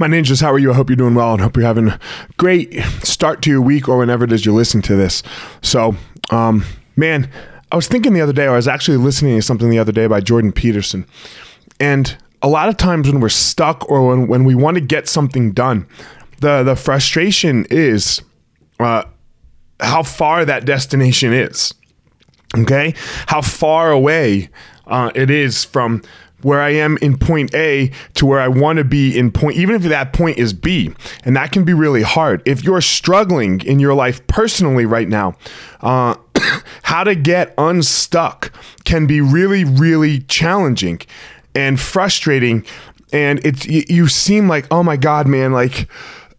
My ninjas, how are you? I hope you're doing well and hope you're having a great start to your week or whenever it is you're listening to this. So, um, man, I was thinking the other day, or I was actually listening to something the other day by Jordan Peterson. And a lot of times when we're stuck or when, when we want to get something done, the, the frustration is uh, how far that destination is. Okay? How far away uh, it is from where I am in point A to where I want to be in point, even if that point is B. And that can be really hard. If you're struggling in your life personally right now, uh, how to get unstuck can be really, really challenging and frustrating. And it's, you seem like, oh my God, man, like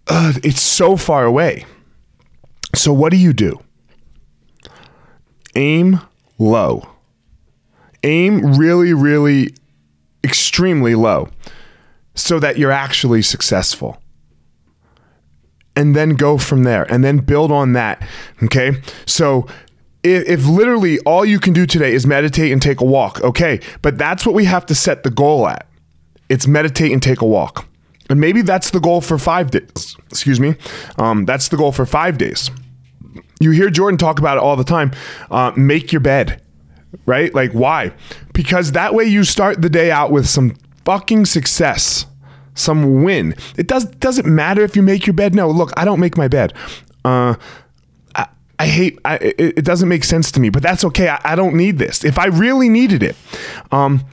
uh, it's so far away. So what do you do? Aim low. Aim really, really extremely low so that you're actually successful. And then go from there and then build on that. Okay. So if, if, literally all you can do today is meditate and take a walk, okay, but that's what we have to set the goal at. It's meditate and take a walk. And maybe that's the goal for five days. Excuse me. Um, that's the goal for five days. You hear Jordan talk about it all the time. Uh, make your bed right? Like, why? Because that way you start the day out with some fucking success, some win. It does doesn't matter if you make your bed. No, look, I don't make my bed. Uh, I, hate. I, it, it, doesn't make sense to me, but that's okay. I, I don't need this. If I really needed it, um,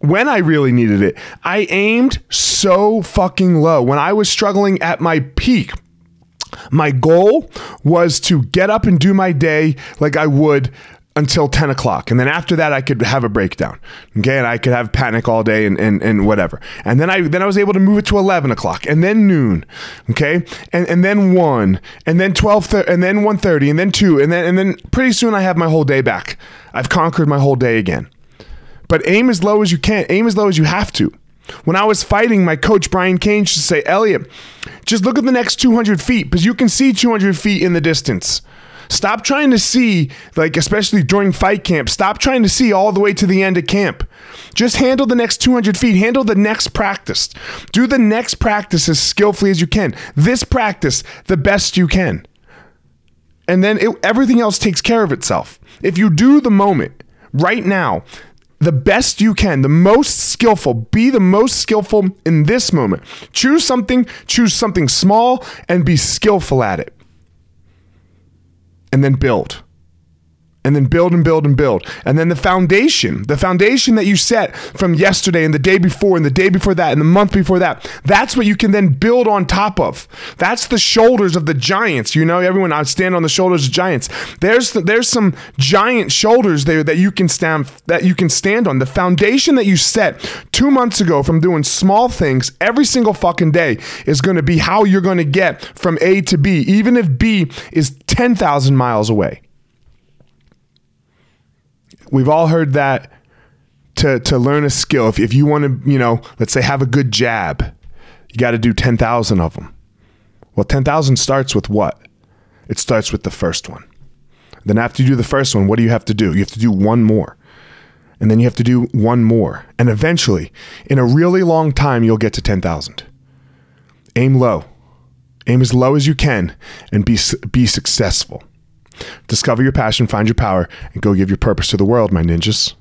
when I really needed it, I aimed so fucking low. When I was struggling at my peak, my goal was to get up and do my day like I would until 10 o'clock. And then after that, I could have a breakdown. Okay. And I could have panic all day and, and, and whatever. And then I, then I was able to move it to 11 o'clock and then noon. Okay. And, and then one and then 12, and then 1.30 and then two. And then, and then pretty soon I have my whole day back. I've conquered my whole day again. But aim as low as you can. Aim as low as you have to. When I was fighting, my coach Brian Kane used to say, Elliot, just look at the next 200 feet because you can see 200 feet in the distance. Stop trying to see, like, especially during fight camp, stop trying to see all the way to the end of camp. Just handle the next 200 feet, handle the next practice. Do the next practice as skillfully as you can. This practice, the best you can. And then it, everything else takes care of itself. If you do the moment right now, the best you can, the most skillful, be the most skillful in this moment. Choose something, choose something small, and be skillful at it and then build and then build and build and build. And then the foundation, the foundation that you set from yesterday and the day before and the day before that and the month before that, that's what you can then build on top of. That's the shoulders of the giants. You know, everyone I stand on the shoulders of giants. There's the, there's some giant shoulders there that you can stand that you can stand on. The foundation that you set 2 months ago from doing small things every single fucking day is going to be how you're going to get from A to B, even if B is 10,000 miles away. We've all heard that to to learn a skill. If if you want to, you know, let's say have a good jab, you got to do 10,000 of them. Well, 10,000 starts with what? It starts with the first one. Then after you do the first one, what do you have to do? You have to do one more. And then you have to do one more. And eventually, in a really long time, you'll get to 10,000. Aim low. Aim as low as you can and be be successful. Discover your passion, find your power, and go give your purpose to the world, my ninjas.